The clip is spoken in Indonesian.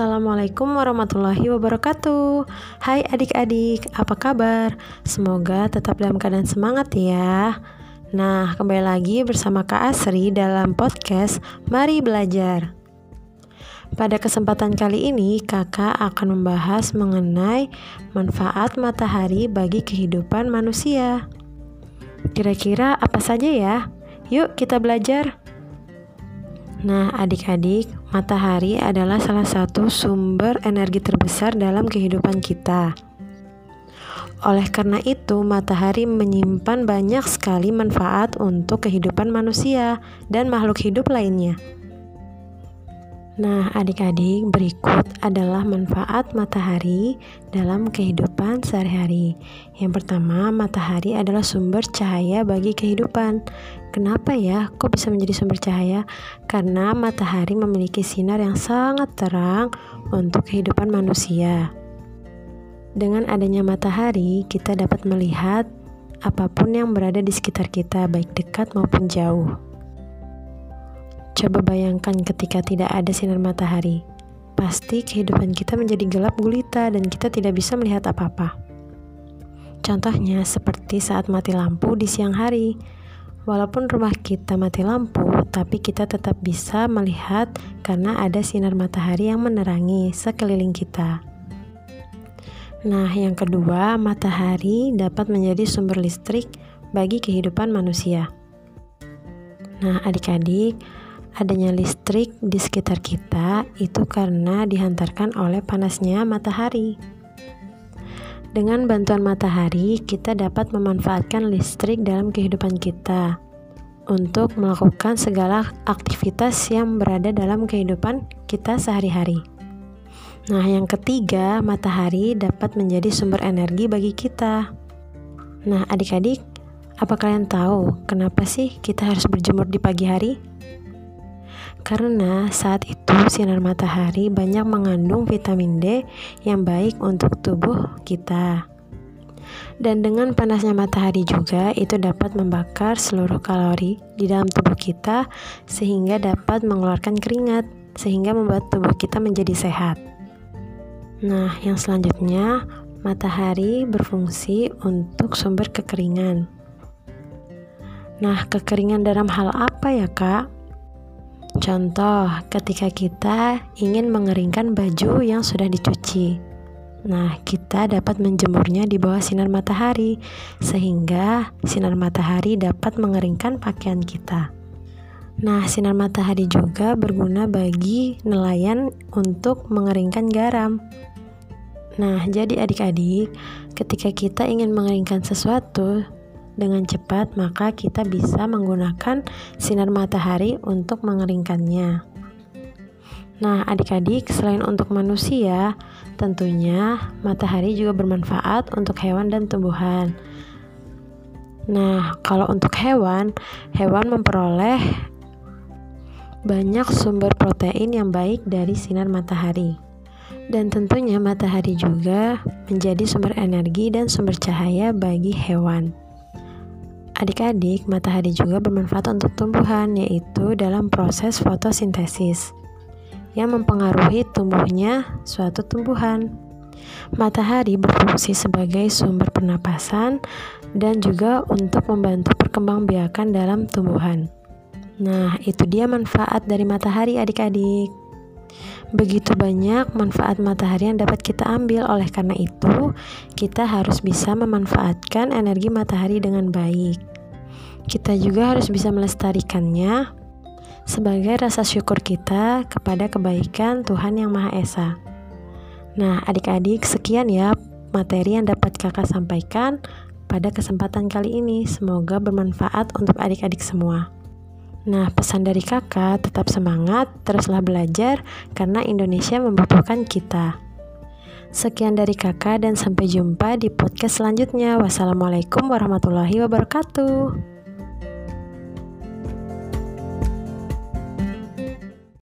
Assalamualaikum warahmatullahi wabarakatuh. Hai adik-adik, apa kabar? Semoga tetap dalam keadaan semangat ya. Nah, kembali lagi bersama Kak Asri dalam podcast Mari Belajar. Pada kesempatan kali ini, kakak akan membahas mengenai manfaat matahari bagi kehidupan manusia. Kira-kira apa saja ya? Yuk kita belajar Nah, adik-adik, matahari adalah salah satu sumber energi terbesar dalam kehidupan kita. Oleh karena itu, matahari menyimpan banyak sekali manfaat untuk kehidupan manusia dan makhluk hidup lainnya. Nah, adik-adik, berikut adalah manfaat matahari dalam kehidupan sehari-hari. Yang pertama, matahari adalah sumber cahaya bagi kehidupan. Kenapa ya? Kok bisa menjadi sumber cahaya? Karena matahari memiliki sinar yang sangat terang untuk kehidupan manusia. Dengan adanya matahari, kita dapat melihat apa pun yang berada di sekitar kita, baik dekat maupun jauh. Coba bayangkan ketika tidak ada sinar matahari. Pasti kehidupan kita menjadi gelap gulita dan kita tidak bisa melihat apa-apa. Contohnya seperti saat mati lampu di siang hari. Walaupun rumah kita mati lampu, tapi kita tetap bisa melihat karena ada sinar matahari yang menerangi sekeliling kita. Nah, yang kedua, matahari dapat menjadi sumber listrik bagi kehidupan manusia. Nah, adik-adik, adanya listrik di sekitar kita itu karena dihantarkan oleh panasnya matahari. Dengan bantuan matahari, kita dapat memanfaatkan listrik dalam kehidupan kita untuk melakukan segala aktivitas yang berada dalam kehidupan kita sehari-hari. Nah, yang ketiga, matahari dapat menjadi sumber energi bagi kita. Nah, adik-adik, apa kalian tahu kenapa sih kita harus berjemur di pagi hari? Karena saat itu sinar matahari banyak mengandung vitamin D yang baik untuk tubuh kita. Dan dengan panasnya matahari juga itu dapat membakar seluruh kalori di dalam tubuh kita sehingga dapat mengeluarkan keringat sehingga membuat tubuh kita menjadi sehat. Nah, yang selanjutnya matahari berfungsi untuk sumber kekeringan. Nah, kekeringan dalam hal apa ya, Kak? Contoh, ketika kita ingin mengeringkan baju yang sudah dicuci. Nah, kita dapat menjemurnya di bawah sinar matahari, sehingga sinar matahari dapat mengeringkan pakaian kita. Nah, sinar matahari juga berguna bagi nelayan untuk mengeringkan garam. Nah, jadi adik-adik, ketika kita ingin mengeringkan sesuatu, dengan cepat, maka kita bisa menggunakan sinar matahari untuk mengeringkannya. Nah, adik-adik, selain untuk manusia, tentunya matahari juga bermanfaat untuk hewan dan tumbuhan. Nah, kalau untuk hewan, hewan memperoleh banyak sumber protein yang baik dari sinar matahari. Dan tentunya matahari juga menjadi sumber energi dan sumber cahaya bagi hewan. Adik-adik, matahari juga bermanfaat untuk tumbuhan, yaitu dalam proses fotosintesis yang mempengaruhi tumbuhnya suatu tumbuhan. Matahari berfungsi sebagai sumber pernapasan dan juga untuk membantu perkembangbiakan dalam tumbuhan. Nah, itu dia manfaat dari matahari adik-adik. Begitu banyak manfaat matahari yang dapat kita ambil, oleh karena itu, kita harus bisa memanfaatkan energi matahari dengan baik kita juga harus bisa melestarikannya sebagai rasa syukur kita kepada kebaikan Tuhan Yang Maha Esa. Nah, adik-adik, sekian ya materi yang dapat kakak sampaikan pada kesempatan kali ini. Semoga bermanfaat untuk adik-adik semua. Nah, pesan dari kakak, tetap semangat, teruslah belajar, karena Indonesia membutuhkan kita. Sekian dari kakak dan sampai jumpa di podcast selanjutnya. Wassalamualaikum warahmatullahi wabarakatuh.